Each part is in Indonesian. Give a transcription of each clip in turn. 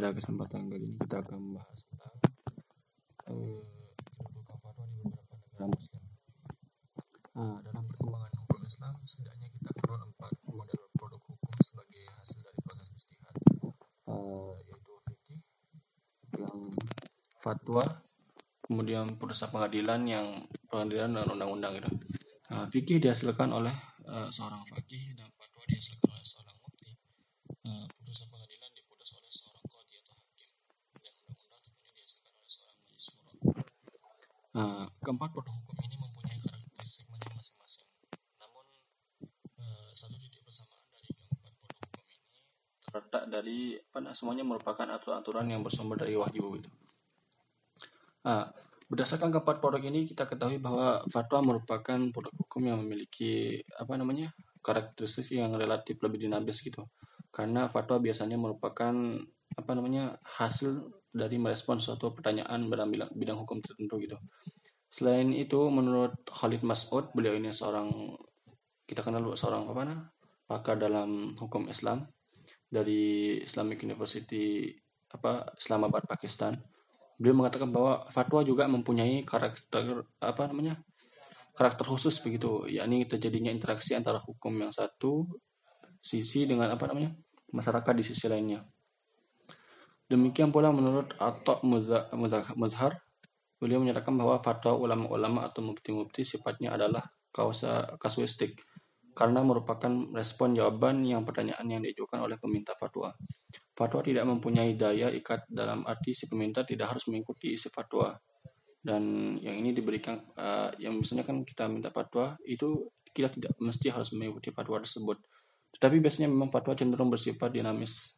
pada kesempatan kali ini kita akan membahas tentang fatwa di beberapa negara muslim. Uh, dalam perkembangan hukum Islam, setidaknya kita kenal empat model produk hukum sebagai hasil dari proses istihad, uh, yaitu fikih, yang fatwa, kemudian putusan pengadilan yang pengadilan dan undang-undang gitu. Uh, fikih dihasilkan oleh uh, seorang fakih dan fatwa dihasilkan oleh seorang mufti. Uh, putusan pengadilan diputus oleh seorang qadhi atau hakim dan undang-undang tentunya dihasilkan oleh seorang majelis syuro. Uh, keempat produk hukum ini mempunyai karakteristiknya masing-masing. Namun uh, satu titik persamaan dari keempat produk hukum ini terletak apa semuanya merupakan aturan-aturan yang bersumber dari wahyu gitu. Uh, Berdasarkan keempat produk ini kita ketahui bahwa fatwa merupakan produk hukum yang memiliki apa namanya karakteristik yang relatif lebih dinamis gitu. Karena fatwa biasanya merupakan apa namanya hasil dari merespon suatu pertanyaan dalam bidang, bidang hukum tertentu gitu. Selain itu, menurut Khalid Mas'ud, beliau ini seorang kita kenal seorang apa nah, pakar dalam hukum Islam dari Islamic University apa Islamabad Pakistan. Beliau mengatakan bahwa fatwa juga mempunyai karakter apa namanya karakter khusus begitu. Yakni terjadinya interaksi antara hukum yang satu sisi dengan apa namanya masyarakat di sisi lainnya. Demikian pula menurut Atok Muzhar beliau menyatakan bahwa fatwa ulama-ulama atau mufti-mufti sifatnya adalah kausa kasuistik karena merupakan respon jawaban yang pertanyaan yang diajukan oleh peminta fatwa. Fatwa tidak mempunyai daya ikat dalam arti si peminta tidak harus mengikuti isi fatwa. Dan yang ini diberikan, uh, yang misalnya kan kita minta fatwa, itu kita tidak mesti harus mengikuti fatwa tersebut. Tetapi biasanya memang fatwa cenderung bersifat dinamis.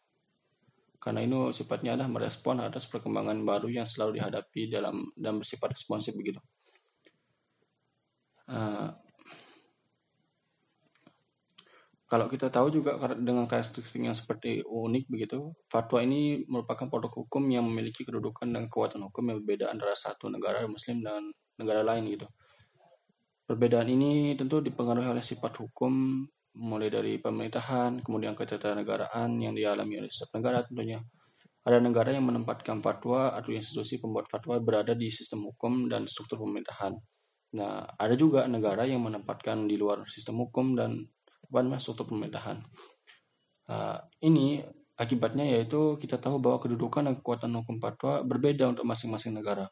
Karena ini sifatnya adalah merespon atas perkembangan baru yang selalu dihadapi dalam dan bersifat responsif begitu. Uh, Kalau kita tahu juga dengan karakteristik yang seperti unik begitu, fatwa ini merupakan produk hukum yang memiliki kedudukan dan kekuatan hukum yang berbeda antara satu negara muslim dan negara lain gitu. Perbedaan ini tentu dipengaruhi oleh sifat hukum mulai dari pemerintahan, kemudian ketatanegaraan yang dialami oleh setiap negara tentunya. Ada negara yang menempatkan fatwa atau institusi pembuat fatwa berada di sistem hukum dan struktur pemerintahan. Nah, ada juga negara yang menempatkan di luar sistem hukum dan masuk struktur pemerintahan. Uh, ini akibatnya yaitu kita tahu bahwa kedudukan dan kekuatan hukum fatwa berbeda untuk masing-masing negara.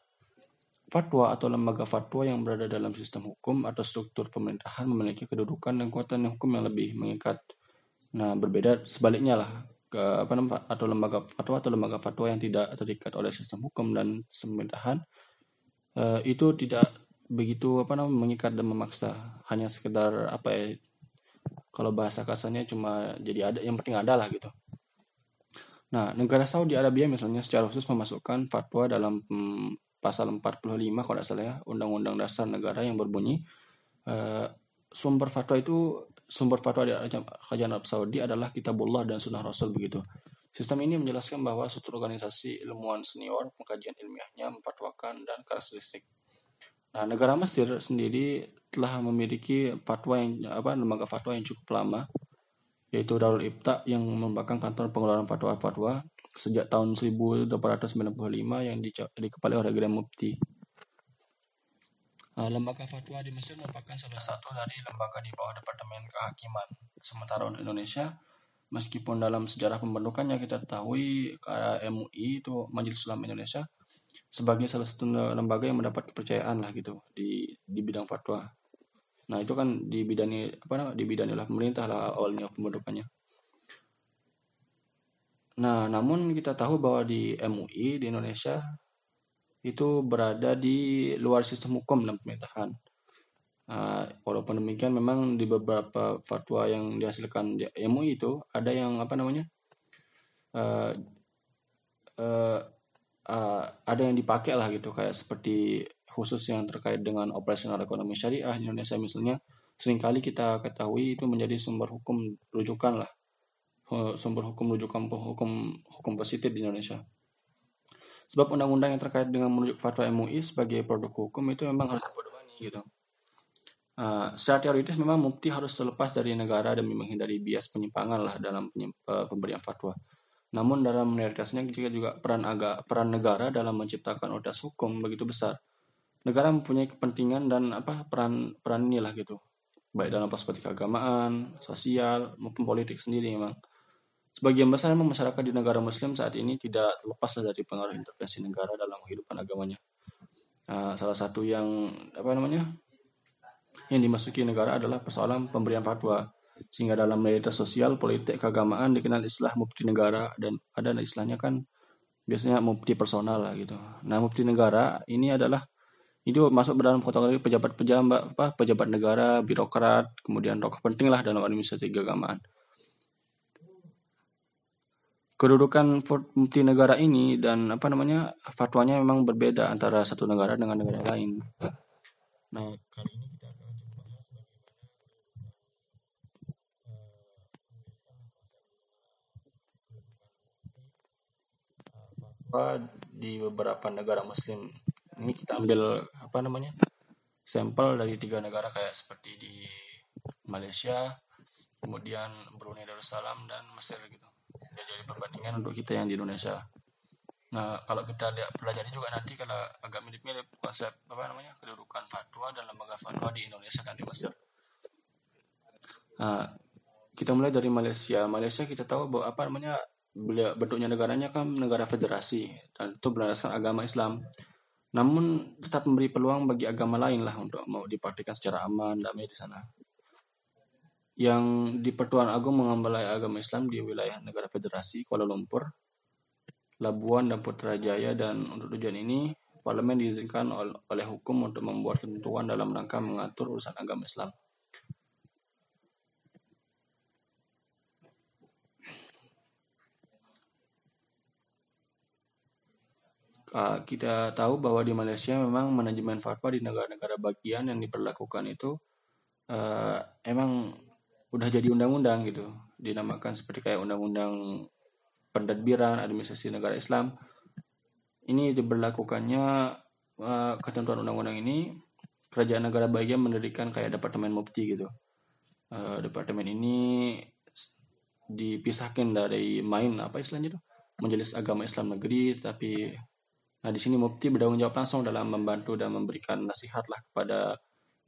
Fatwa atau lembaga fatwa yang berada dalam sistem hukum atau struktur pemerintahan memiliki kedudukan dan kekuatan hukum yang lebih mengikat. Nah, berbeda sebaliknya lah ke apa namanya atau lembaga fatwa atau lembaga fatwa yang tidak terikat oleh sistem hukum dan pemerintahan uh, itu tidak begitu apa namanya mengikat dan memaksa hanya sekedar apa ya kalau bahasa kasarnya cuma jadi ada yang penting ada lah gitu. Nah negara Saudi Arabia misalnya secara khusus memasukkan fatwa dalam hmm, pasal 45 kalau tidak salah ya undang-undang dasar negara yang berbunyi uh, sumber fatwa itu sumber fatwa di kerajaan Arab Saudi adalah kitabullah dan sunnah rasul begitu. Sistem ini menjelaskan bahwa suatu organisasi ilmuwan senior pengkajian ilmiahnya memfatwakan dan karakteristik Nah, negara Mesir sendiri telah memiliki fatwa yang apa lembaga fatwa yang cukup lama yaitu Darul Ibta yang merupakan kantor pengeluaran fatwa-fatwa sejak tahun 1895 yang dikepalai oleh Grand Mufti. Nah, lembaga fatwa di Mesir merupakan salah satu dari lembaga di bawah Departemen Kehakiman. Sementara untuk Indonesia, meskipun dalam sejarah pembentukannya kita ketahui MUI itu Majelis Ulama Indonesia sebagai salah satu lembaga yang mendapat kepercayaan lah gitu di di bidang fatwa. Nah itu kan di bidangnya apa namanya di bidangnya lah pemerintah lah awalnya pembentukannya. Nah namun kita tahu bahwa di MUI di Indonesia itu berada di luar sistem hukum dan pemerintahan. Uh, walaupun demikian memang di beberapa fatwa yang dihasilkan di MUI itu ada yang apa namanya uh, uh, ada yang dipakai lah gitu kayak seperti khusus yang terkait dengan operasional ekonomi syariah di Indonesia misalnya sering kali kita ketahui itu menjadi sumber hukum rujukan lah. Sumber hukum rujukan hukum hukum positif di Indonesia. Sebab undang-undang yang terkait dengan merujuk fatwa MUI sebagai produk hukum itu memang harus dipedomani gitu. Uh, secara teoritis memang mufti harus selepas dari negara demi menghindari bias penyimpangan lah dalam uh, pemberian fatwa. Namun dalam realitasnya juga juga peran agak peran negara dalam menciptakan otoritas hukum begitu besar. Negara mempunyai kepentingan dan apa peran peran inilah gitu, baik dalam perspektif keagamaan, sosial maupun politik sendiri memang. Sebagian besar memang masyarakat di negara Muslim saat ini tidak terlepas dari pengaruh intervensi negara dalam kehidupan agamanya. Uh, salah satu yang apa namanya yang dimasuki negara adalah persoalan pemberian fatwa. Sehingga dalam realitas sosial, politik, keagamaan dikenal istilah mufti negara dan ada istilahnya kan biasanya mufti personal lah gitu. Nah, mufti negara ini adalah itu masuk dalam kategori pejabat-pejabat apa pejabat negara, birokrat, kemudian tokoh penting lah dalam administrasi keagamaan. Kedudukan mufti negara ini dan apa namanya fatwanya memang berbeda antara satu negara dengan negara lain. Nah, kali ini kita di beberapa negara muslim ini kita ambil apa namanya sampel dari tiga negara kayak seperti di Malaysia kemudian Brunei Darussalam dan Mesir gitu. Ya, jadi perbandingan untuk kita yang di Indonesia. Nah kalau kita lihat pelajari juga nanti kalau agak mirip-mirip konsep apa namanya kedudukan fatwa dan lembaga fatwa di Indonesia dan di Mesir. Nah, kita mulai dari Malaysia. Malaysia kita tahu bahwa apa namanya bentuknya negaranya kan negara federasi dan itu berlandaskan agama Islam. Namun tetap memberi peluang bagi agama lain lah untuk mau dipraktikkan secara aman damai di sana. Yang di Pertuan Agung mengambil agama Islam di wilayah negara federasi Kuala Lumpur, Labuan dan Putrajaya dan untuk tujuan ini parlemen diizinkan oleh hukum untuk membuat ketentuan dalam rangka mengatur urusan agama Islam. Uh, kita tahu bahwa di Malaysia memang manajemen fatwa di negara-negara bagian yang diperlakukan itu uh, emang udah jadi undang-undang gitu. Dinamakan seperti kayak undang-undang pentadbiran administrasi negara Islam. Ini diberlakukannya uh, ketentuan undang-undang ini kerajaan negara bagian mendirikan kayak departemen mufti gitu. Uh, departemen ini dipisahkan dari main apa istilahnya itu? Majelis agama Islam negeri tapi Nah, di sini Mufti bertanggung jawab langsung dalam membantu dan memberikan nasihat lah kepada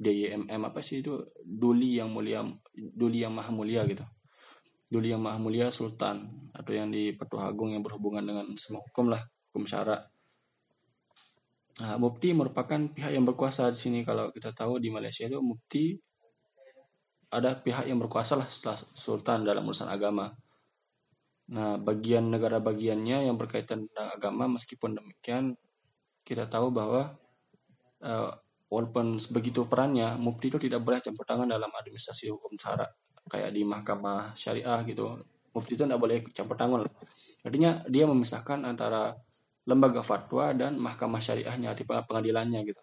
DYMM apa sih itu Duli yang mulia Duli yang maha mulia gitu. Duli yang maha mulia Sultan atau yang di Petua Agung yang berhubungan dengan semua hukum lah, hukum syara. Nah, Mufti merupakan pihak yang berkuasa di sini kalau kita tahu di Malaysia itu Mufti ada pihak yang berkuasa lah setelah Sultan dalam urusan agama. Nah, bagian negara bagiannya yang berkaitan dengan agama, meskipun demikian, kita tahu bahwa uh, walaupun sebegitu perannya, mufti itu tidak boleh campur tangan dalam administrasi hukum syara, kayak di mahkamah syariah gitu. Mufti itu tidak boleh campur tangan. Artinya dia memisahkan antara lembaga fatwa dan mahkamah syariahnya di pengadilannya gitu.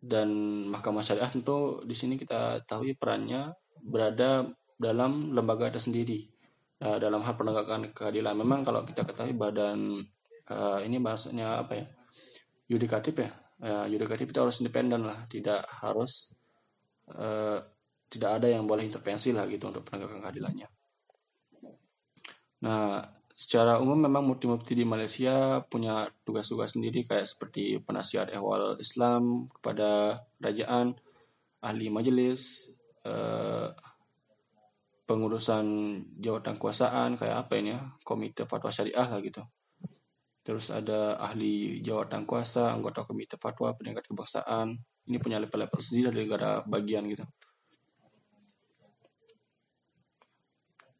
Dan mahkamah syariah tentu di sini kita tahu perannya berada dalam lembaga tersendiri uh, dalam hal penegakan keadilan. Memang kalau kita ketahui badan uh, ini bahasanya apa ya? Yudikatif ya. Uh, yudikatif itu harus independen lah, tidak harus uh, tidak ada yang boleh intervensi lah gitu untuk penegakan keadilannya. Nah, secara umum memang mufti-mufti di Malaysia punya tugas-tugas sendiri kayak seperti penasihat ehwal Islam kepada kerajaan, ahli majelis, pengurusan jawatan kuasaan kayak apa ini ya komite fatwa syariah lah gitu. Terus ada ahli jawatan kuasa anggota komite fatwa peningkat kebangsaan. Ini punya level-level sendiri dari negara bagian gitu.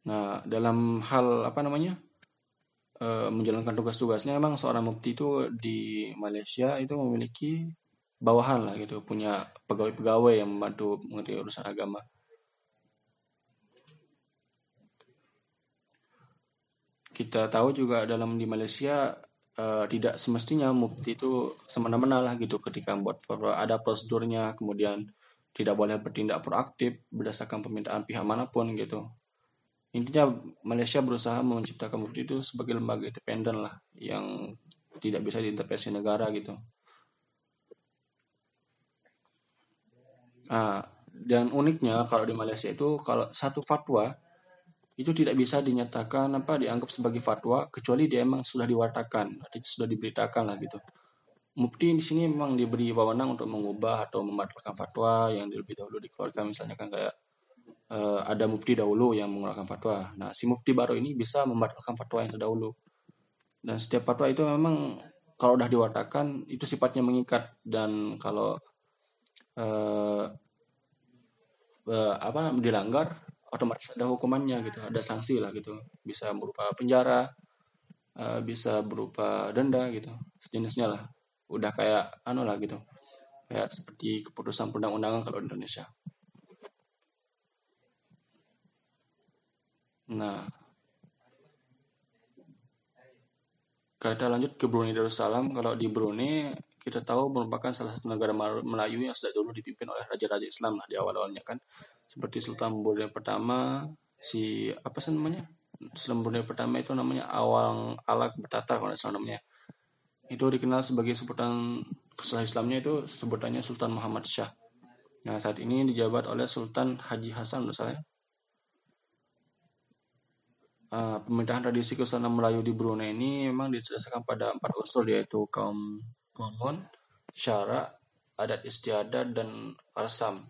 Nah dalam hal apa namanya e, menjalankan tugas-tugasnya emang seorang mufti itu di Malaysia itu memiliki bawahan lah gitu punya pegawai-pegawai yang membantu mengerti urusan agama kita tahu juga dalam di Malaysia uh, tidak semestinya mufti itu semena-mena lah gitu ketika membuat ada prosedurnya kemudian tidak boleh bertindak proaktif berdasarkan permintaan pihak mana pun gitu. Intinya Malaysia berusaha menciptakan mufti itu sebagai lembaga independen lah yang tidak bisa diintervensi negara gitu. Nah, dan uniknya kalau di Malaysia itu kalau satu fatwa itu tidak bisa dinyatakan apa dianggap sebagai fatwa kecuali dia memang sudah diwartakan, sudah diberitakan lah gitu. Mufti di sini memang diberi wewenang untuk mengubah atau membatalkan fatwa yang lebih dahulu dikeluarkan misalnya kan kayak uh, ada mufti dahulu yang mengeluarkan fatwa. Nah, si mufti baru ini bisa membatalkan fatwa yang terdahulu. Dan setiap fatwa itu memang kalau udah diwartakan itu sifatnya mengikat dan kalau uh, uh, apa dilanggar otomatis ada hukumannya gitu, ada sanksi lah gitu. Bisa berupa penjara, uh, bisa berupa denda gitu, sejenisnya lah. Udah kayak anu lah gitu kayak seperti keputusan perundang-undangan kalau di Indonesia. Nah kita lanjut ke Brunei Darussalam. Kalau di Brunei kita tahu merupakan salah satu negara Melayu yang sejak dulu dipimpin oleh raja-raja Islam lah di awal-awalnya kan seperti Sultan Brunei pertama si apa sih namanya Sultan Brunei pertama itu namanya Awang Alak Betatar kalau salah namanya itu dikenal sebagai sebutan setelah Islamnya itu sebutannya Sultan Muhammad Shah. Nah, saat ini dijabat oleh Sultan Haji Hasan menurut saya. Uh, pemerintahan tradisi kesultanan Melayu di Brunei ini memang didasarkan pada empat unsur yaitu kaum komun, syara, adat istiadat dan arsam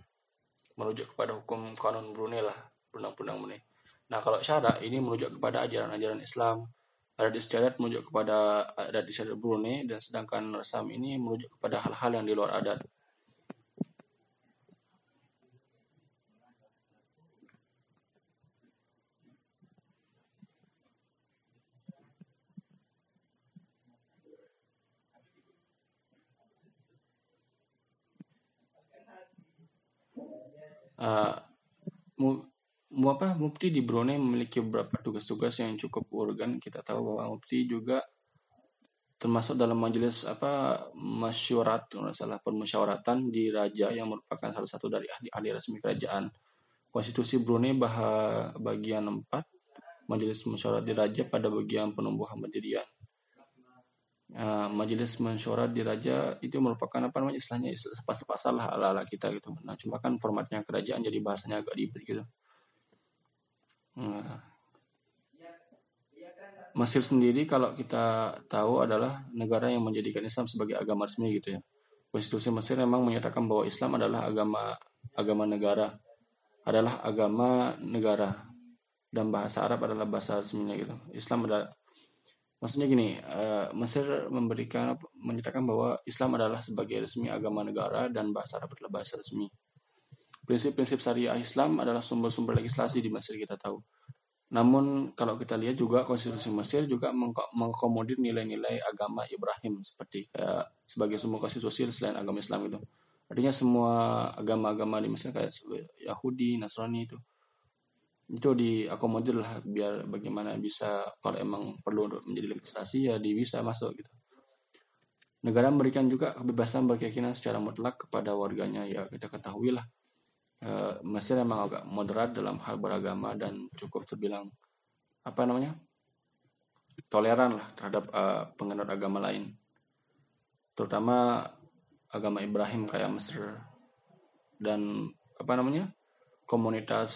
merujuk kepada hukum kanon Brunei lah, undang-undang Brunei. Nah, kalau syara ini merujuk kepada ajaran-ajaran Islam, adat istiadat merujuk kepada adat istiadat Brunei dan sedangkan resam ini merujuk kepada hal-hal yang di luar adat. Uh, apa Mufti di Brunei memiliki beberapa tugas-tugas yang cukup urgen. Kita tahu bahwa Mufti juga termasuk dalam majelis apa masyurat salah permusyawaratan di raja yang merupakan salah satu dari ahli-ahli resmi kerajaan. Konstitusi Brunei bah bagian 4 Majelis Mesyuarat di Raja pada bagian penumbuhan pendirian. Uh, majelis mesyuarat di raja itu merupakan apa namanya istilahnya pasal-pasal lah ala-ala kita gitu. Nah, cuma kan formatnya kerajaan jadi bahasanya agak ribet gitu. Nah. Mesir sendiri kalau kita tahu adalah negara yang menjadikan Islam sebagai agama resmi gitu ya. Konstitusi Mesir memang menyatakan bahwa Islam adalah agama agama negara, adalah agama negara dan bahasa Arab adalah bahasa resminya gitu. Islam adalah maksudnya gini, uh, Mesir memberikan menyatakan bahwa Islam adalah sebagai resmi agama negara dan bahasa Arab adalah bahasa resmi. Prinsip-prinsip syariah Islam adalah sumber-sumber legislasi di Mesir kita tahu. Namun kalau kita lihat juga konstitusi Mesir juga mengakomodir nilai-nilai agama Ibrahim seperti kayak sebagai sumber konstitusi selain agama Islam itu. Artinya semua agama-agama di Mesir kayak Yahudi, Nasrani itu itu diakomodir lah biar bagaimana bisa kalau emang perlu untuk menjadi legislasi ya di bisa masuk gitu. Negara memberikan juga kebebasan berkeyakinan secara mutlak kepada warganya ya kita ketahui lah uh, Mesir memang agak moderat dalam hal beragama dan cukup terbilang apa namanya toleran lah terhadap uh, penganut agama lain terutama agama Ibrahim kayak Mesir dan apa namanya komunitas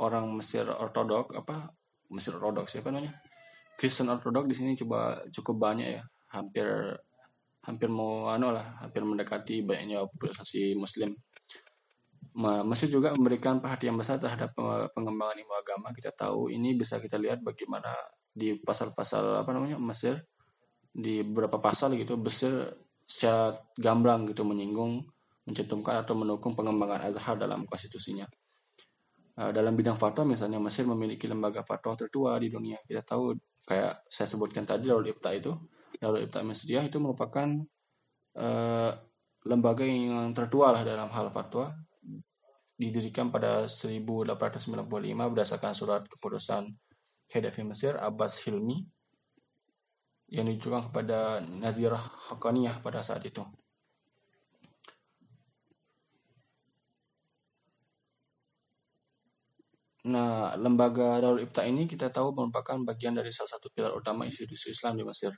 orang Mesir ortodok apa Mesir ortodoks siapa namanya Kristen ortodok di sini coba cukup banyak ya hampir hampir mau anu lah hampir mendekati banyaknya populasi Muslim Mesir juga memberikan perhatian besar terhadap pengembangan ilmu agama. Kita tahu ini bisa kita lihat bagaimana di pasal-pasal apa namanya Mesir di beberapa pasal gitu Mesir secara gamblang gitu menyinggung, mencantumkan atau mendukung pengembangan Azhar dalam konstitusinya. Uh, dalam bidang fatwa misalnya Mesir memiliki lembaga fatwa tertua di dunia. Kita tahu kayak saya sebutkan tadi Darul Ifta itu, Darul Ifta Mesriah itu merupakan uh, lembaga yang tertua lah dalam hal fatwa didirikan pada 1895 berdasarkan surat keputusan Khedive Mesir Abbas Hilmi yang ditujukan kepada Nazirah Haqqaniyah pada saat itu. Nah, lembaga Darul Ibta ini kita tahu merupakan bagian dari salah satu pilar utama institusi Islam di Mesir.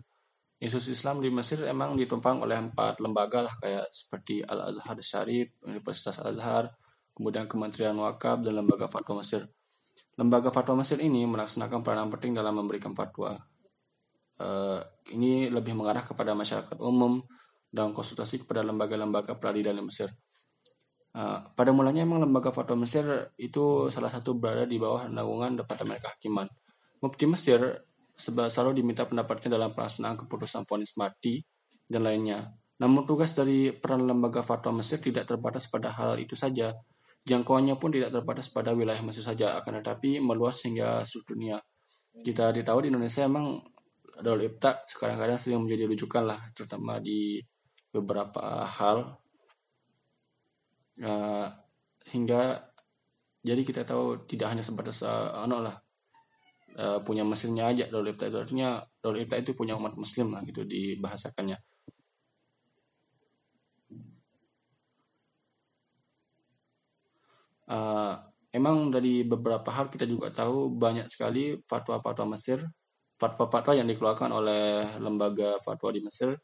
institusi Islam di Mesir emang ditumpang oleh empat lembaga lah kayak seperti Al Azhar Syarif, Universitas Al Azhar, kemudian Kementerian Wakaf dan Lembaga Fatwa Mesir. Lembaga Fatwa Mesir ini melaksanakan peranan penting dalam memberikan fatwa. Uh, ini lebih mengarah kepada masyarakat umum dan konsultasi kepada lembaga-lembaga peradilan di Mesir. Uh, pada mulanya emang lembaga fatwa Mesir itu salah satu berada di bawah naungan Departemen Kehakiman. Mufti Mesir selalu diminta pendapatnya dalam pelaksanaan keputusan vonis mati dan lainnya. Namun tugas dari peran lembaga fatwa Mesir tidak terbatas pada hal itu saja. Jangkauannya pun tidak terbatas pada wilayah Mesir saja, akan tetapi meluas hingga seluruh dunia. Kita ditahu di Indonesia emang Darul Ibta sekarang-kadang sering menjadi rujukan lah, terutama di beberapa hal. Uh, hingga jadi kita tahu tidak hanya sebatas uh, lah uh, punya mesinnya aja Darul Ifta itu. Artinya Darul Ifta itu punya umat muslim lah gitu dibahasakannya. Uh, emang dari beberapa hal kita juga tahu banyak sekali fatwa-fatwa Mesir fatwa-fatwa yang dikeluarkan oleh lembaga fatwa di Mesir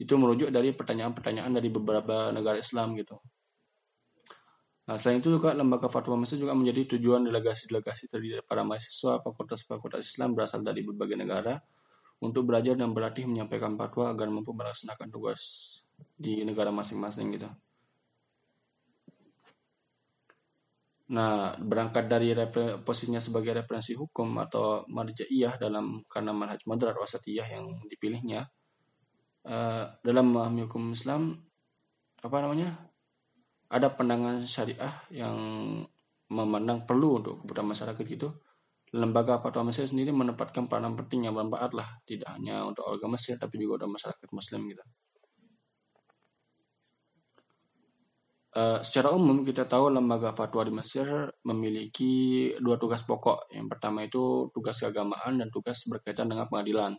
itu merujuk dari pertanyaan-pertanyaan dari beberapa negara Islam gitu selain itu juga lembaga fatwa Mesir juga menjadi tujuan delegasi-delegasi terdiri dari para mahasiswa fakultas-fakultas Islam berasal dari berbagai negara untuk belajar dan berlatih menyampaikan fatwa agar mampu melaksanakan tugas di negara masing-masing gitu. Nah, berangkat dari posisinya sebagai referensi hukum atau marja'iyah dalam karena manhaj madrat wasatiyah yang dipilihnya, uh, dalam memahami hukum Islam, apa namanya, ada pandangan syariah yang memandang perlu untuk kebutuhan masyarakat gitu lembaga fatwa Mesir sendiri menempatkan peranan penting yang bermanfaat lah tidak hanya untuk warga Mesir tapi juga untuk masyarakat Muslim gitu. Uh, secara umum kita tahu lembaga fatwa di Mesir memiliki dua tugas pokok. Yang pertama itu tugas keagamaan dan tugas berkaitan dengan pengadilan.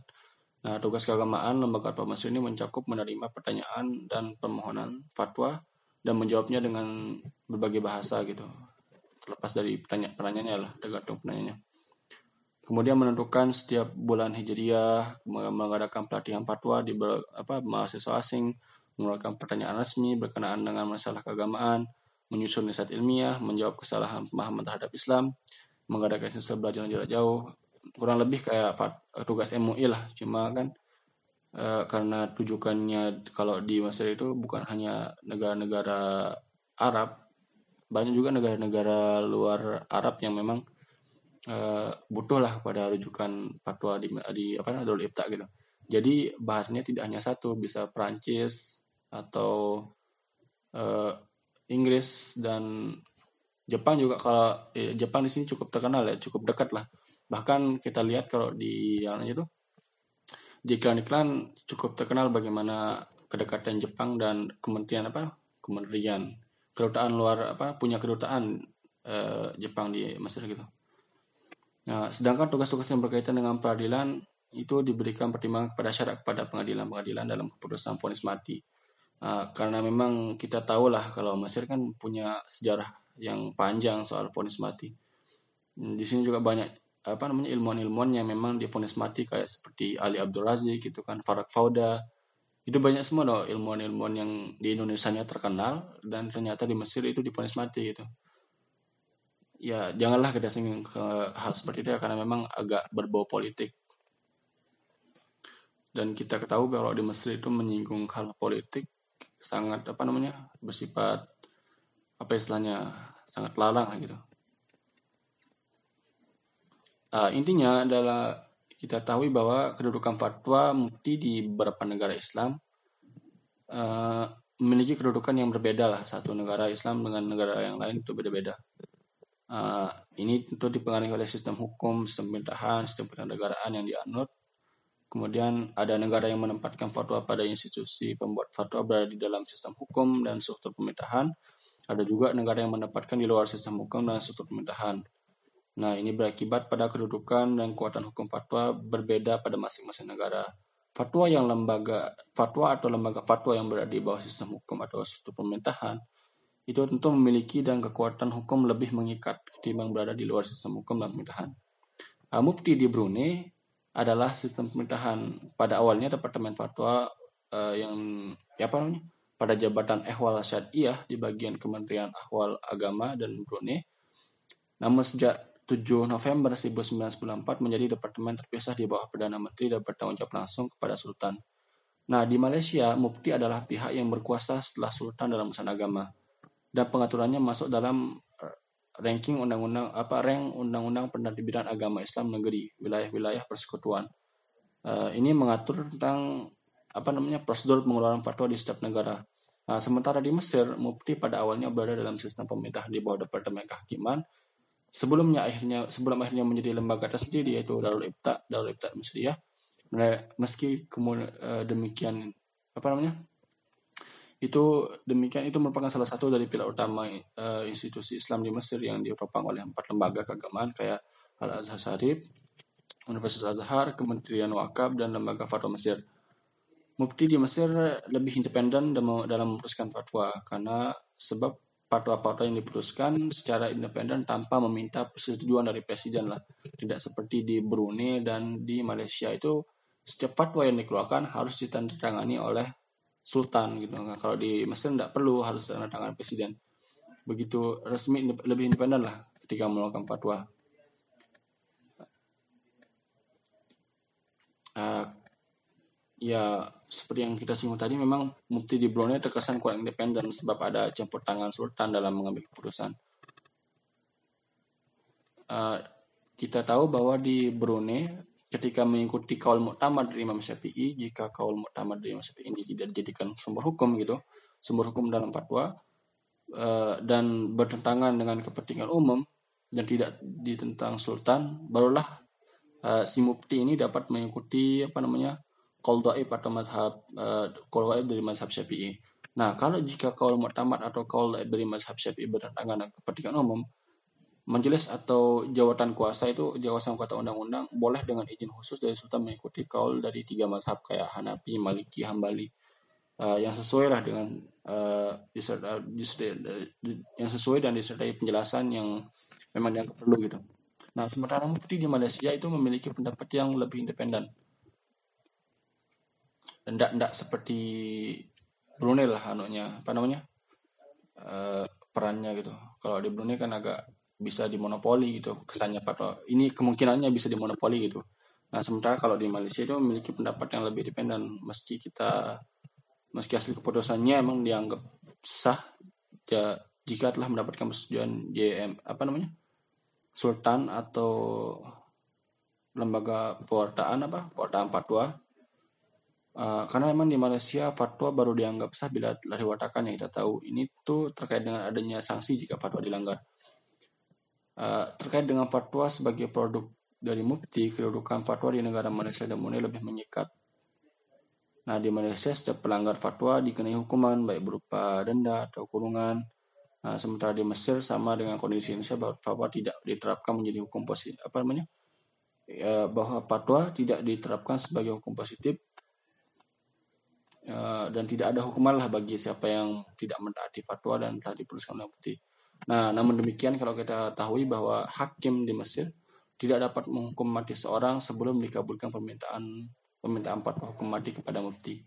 Nah, tugas keagamaan lembaga fatwa Mesir ini mencakup menerima pertanyaan dan permohonan fatwa dan menjawabnya dengan berbagai bahasa gitu. Terlepas dari pertanyaan pertanyaannya lah tergantung pertanyaannya. Kemudian menentukan setiap bulan hijriah mengadakan pelatihan fatwa di apa mahasiswa asing mengeluarkan pertanyaan resmi berkenaan dengan masalah keagamaan menyusun riset ilmiah menjawab kesalahan pemahaman terhadap Islam mengadakan sesi belajar jarak jauh. Kurang lebih kayak tugas MUI lah cuma kan uh, karena tujukannya kalau di Mesir itu bukan hanya negara-negara Arab, banyak juga negara-negara luar Arab yang memang uh, butuh lah pada rujukan fatwa di, di apa namanya Ibta gitu. Jadi bahasanya tidak hanya satu, bisa Perancis atau uh, Inggris dan Jepang juga kalau eh, Jepang di sini cukup terkenal ya, cukup dekat lah. Bahkan kita lihat kalau di yang itu di iklan-iklan cukup terkenal bagaimana kedekatan Jepang dan kementerian apa kementerian kedutaan luar apa punya kedutaan eh, Jepang di Mesir gitu. Nah, sedangkan tugas-tugas yang berkaitan dengan peradilan itu diberikan pertimbangan kepada syarat kepada pengadilan-pengadilan dalam keputusan vonis mati. Nah, karena memang kita tahu lah kalau Mesir kan punya sejarah yang panjang soal vonis mati. Hmm, di sini juga banyak apa namanya ilmuwan-ilmuwan yang memang difonis mati kayak seperti Ali Abdul Razik gitu kan Farak Fauda. Itu banyak semua loh ilmuwan-ilmuwan yang di Indonesia nya terkenal dan ternyata di Mesir itu difonis mati gitu. Ya janganlah kita singgung ke hal seperti itu ya karena memang agak berbau politik. Dan kita ketahui kalau di Mesir itu menyinggung hal politik sangat apa namanya bersifat apa istilahnya sangat larang gitu Uh, intinya adalah kita tahu bahwa kedudukan fatwa mufti di beberapa negara Islam uh, memiliki kedudukan yang berbeda lah. Satu negara Islam dengan negara yang lain itu beda-beda. Uh, ini tentu dipengaruhi oleh sistem hukum, sistem pemerintahan, sistem penegaraan yang dianut. Kemudian ada negara yang menempatkan fatwa pada institusi pembuat fatwa berada di dalam sistem hukum dan struktur pemerintahan. Ada juga negara yang menempatkan di luar sistem hukum dan struktur pemerintahan. Nah, ini berakibat pada kedudukan dan kekuatan hukum fatwa berbeda pada masing-masing negara. Fatwa yang lembaga fatwa atau lembaga fatwa yang berada di bawah sistem hukum atau struktur pemerintahan itu tentu memiliki dan kekuatan hukum lebih mengikat ketimbang berada di luar sistem hukum dan pemerintahan. Uh, Mufti di Brunei adalah sistem pemerintahan. Pada awalnya Departemen Fatwa uh, yang ya apa namanya? pada jabatan Ehwal Syariah di bagian Kementerian Ahwal Agama dan Brunei. Namun sejak 7 November 1994 menjadi departemen terpisah di bawah Perdana Menteri dan bertanggung jawab langsung kepada Sultan. Nah, di Malaysia, Mufti adalah pihak yang berkuasa setelah Sultan dalam urusan agama. Dan pengaturannya masuk dalam eh, ranking undang-undang apa rank undang-undang penerbitan agama Islam negeri wilayah-wilayah persekutuan. Uh, ini mengatur tentang apa namanya prosedur pengeluaran fatwa di setiap negara. Nah, sementara di Mesir, Mufti pada awalnya berada dalam sistem pemerintahan di bawah Departemen Kehakiman. Sebelumnya akhirnya sebelum akhirnya menjadi lembaga tersendiri yaitu Darul Ibta, Darul Ibta Mesiriyah. Meski kemudian uh, demikian apa namanya? Itu demikian itu merupakan salah satu dari pilar utama uh, institusi Islam di Mesir yang ditopang oleh empat lembaga keagamaan kayak Al Azhar Syarif, Universitas Azhar, Kementerian Wakaf dan Lembaga Fatwa Mesir. Mufti di Mesir lebih independen dalam memutuskan fatwa karena sebab fatwa-fatwa yang diputuskan secara independen tanpa meminta persetujuan dari presiden lah. Tidak seperti di Brunei dan di Malaysia itu setiap fatwa yang dikeluarkan harus ditandatangani oleh sultan gitu. Nah, kalau di Mesir tidak perlu harus ditandatangani presiden. Begitu resmi lebih independen lah ketika melakukan fatwa. Uh, ya seperti yang kita singgung tadi memang Mufti di Brunei terkesan kurang independen sebab ada campur tangan Sultan dalam mengambil keputusan. Uh, kita tahu bahwa di Brunei ketika mengikuti kaul muktamad dari Imam Syafi'i jika kaul muktamad dari Imam Syafi'i ini tidak dijadikan sumber hukum gitu sumber hukum dalam fatwa uh, dan bertentangan dengan kepentingan umum dan tidak ditentang sultan barulah uh, si mufti ini dapat mengikuti apa namanya dhaif atau mazhab uh, dari mazhab Syafi'i. Nah, kalau jika qaul mu'tamad atau dhaif dari mazhab Syafi'i bertentangan dengan kepentingan umum, majelis atau jawatan kuasa itu jawatan kuasa undang-undang boleh dengan izin khusus dari sultan mengikuti kaul dari tiga mazhab kayak Hanafi, Maliki, Hambali uh, yang sesuai lah dengan diserta, yang sesuai dan disertai penjelasan yang memang dianggap perlu gitu. Nah, sementara mufti di Malaysia itu memiliki pendapat yang lebih independen ndak ndak seperti Brunei lah anunya. Apa namanya? Uh, perannya gitu. Kalau di Brunei kan agak bisa dimonopoli gitu kesannya pada ini kemungkinannya bisa dimonopoli gitu. Nah sementara kalau di Malaysia itu memiliki pendapat yang lebih independen meski kita meski hasil keputusannya emang dianggap sah ya, jika telah mendapatkan persetujuan JM apa namanya? Sultan atau lembaga pewartaan apa? Pewartaan fatwa Uh, karena memang di Malaysia fatwa baru dianggap sah bila telah diwatakan yang kita tahu. Ini tuh terkait dengan adanya sanksi jika fatwa dilanggar. Uh, terkait dengan fatwa sebagai produk dari mufti, kedudukan fatwa di negara Malaysia dan Brunei lebih menyikat. Nah, di Malaysia setiap pelanggar fatwa dikenai hukuman baik berupa denda atau kurungan. Nah, sementara di Mesir sama dengan kondisi Indonesia fatwa tidak diterapkan menjadi hukum positif apa namanya? Ya, bahwa fatwa tidak diterapkan sebagai hukum positif Eh, dan tidak ada hukuman lah bagi siapa yang tidak mentaati fatwa dan telah diputuskan oleh. Nah, namun demikian kalau kita tahu bahwa hakim di Mesir tidak dapat menghukum mati seorang sebelum dikabulkan permintaan permintaan fatwa hukum mati kepada mufti.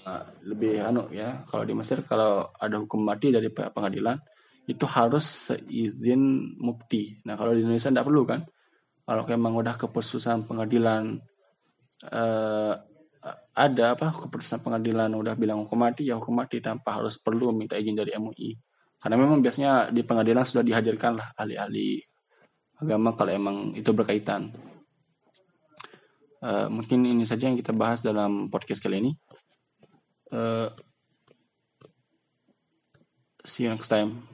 Uh, lebih anu ya, kalau di Mesir kalau ada hukum mati dari pengadilan itu harus seizin mufti. Nah, kalau di Indonesia tidak perlu kan? Kalau memang udah keputusan pengadilan uh, ada apa? Keputusan pengadilan udah bilang hukum mati ya hukum mati tanpa harus perlu minta izin dari MUI karena memang biasanya di pengadilan sudah dihadirkan lah ahli-ahli agama kalau emang itu berkaitan. Uh, mungkin ini saja yang kita bahas dalam podcast kali ini. Uh, see you next time